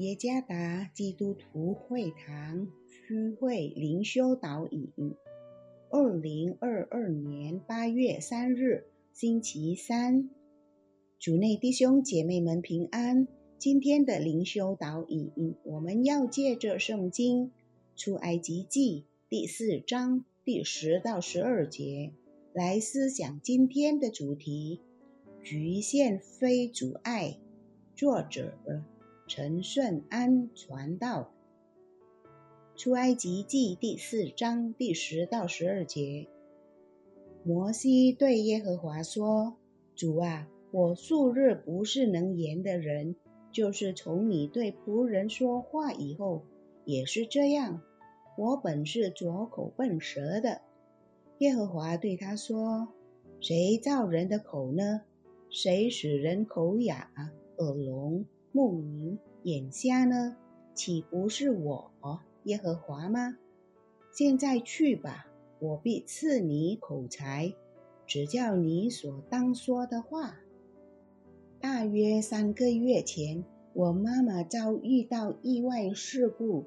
耶加达基督徒会堂区会灵修导引，二零二二年八月三日，星期三，主内弟兄姐妹们平安。今天的灵修导引，我们要借着圣经出埃及记第四章第十到十二节来思想今天的主题：局限非阻碍。作者。陈顺安传道，出埃及记第四章第十到十二节。摩西对耶和华说：“主啊，我数日不是能言的人，就是从你对仆人说话以后，也是这样。我本是拙口笨舌的。”耶和华对他说：“谁造人的口呢？谁使人口哑、耳聋？”目明眼瞎呢？岂不是我耶和华吗？现在去吧，我必赐你口才，只叫你所当说的话。大约三个月前，我妈妈遭遇到意外事故，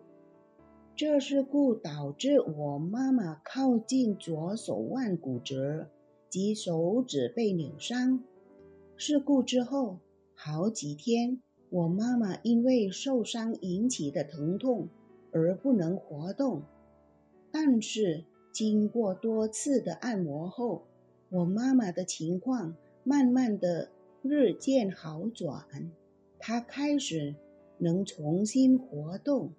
这事故导致我妈妈靠近左手腕骨折及手指被扭伤。事故之后好几天。我妈妈因为受伤引起的疼痛而不能活动，但是经过多次的按摩后，我妈妈的情况慢慢的日渐好转，她开始能重新活动。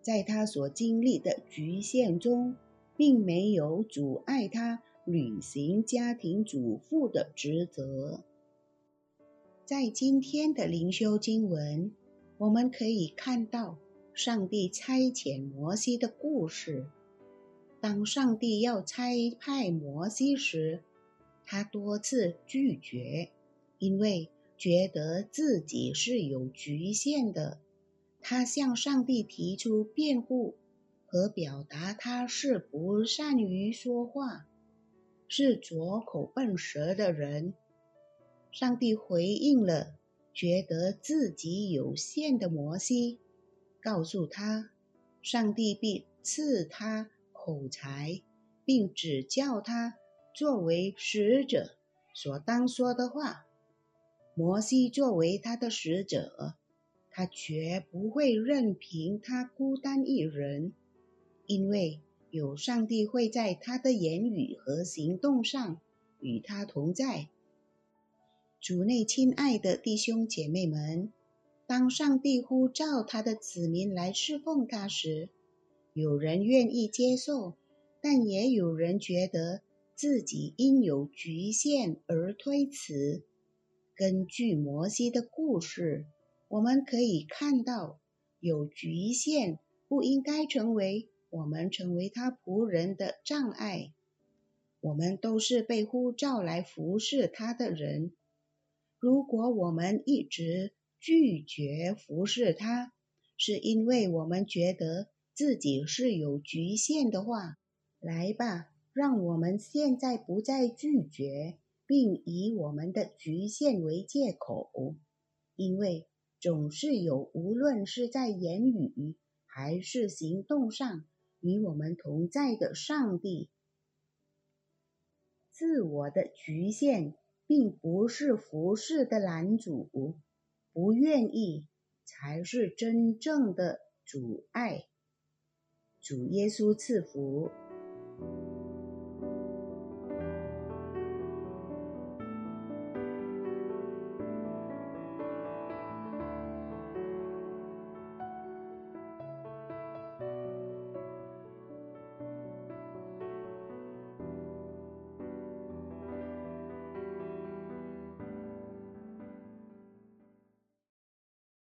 在她所经历的局限中，并没有阻碍她履行家庭主妇的职责。在今天的灵修经文，我们可以看到上帝差遣摩西的故事。当上帝要差派摩西时，他多次拒绝，因为觉得自己是有局限的。他向上帝提出辩护和表达他是不善于说话，是拙口笨舌的人。上帝回应了觉得自己有限的摩西，告诉他，上帝必赐他口才，并指教他作为使者所当说的话。摩西作为他的使者，他绝不会任凭他孤单一人，因为有上帝会在他的言语和行动上与他同在。主内亲爱的弟兄姐妹们，当上帝呼召他的子民来侍奉他时，有人愿意接受，但也有人觉得自己因有局限而推辞。根据摩西的故事，我们可以看到，有局限不应该成为我们成为他仆人的障碍。我们都是被呼召来服侍他的人。如果我们一直拒绝服侍他，是因为我们觉得自己是有局限的话，来吧，让我们现在不再拒绝，并以我们的局限为借口，因为总是有无论是在言语还是行动上与我们同在的上帝。自我的局限。并不是服侍的拦阻，不愿意才是真正的阻碍。主耶稣赐福。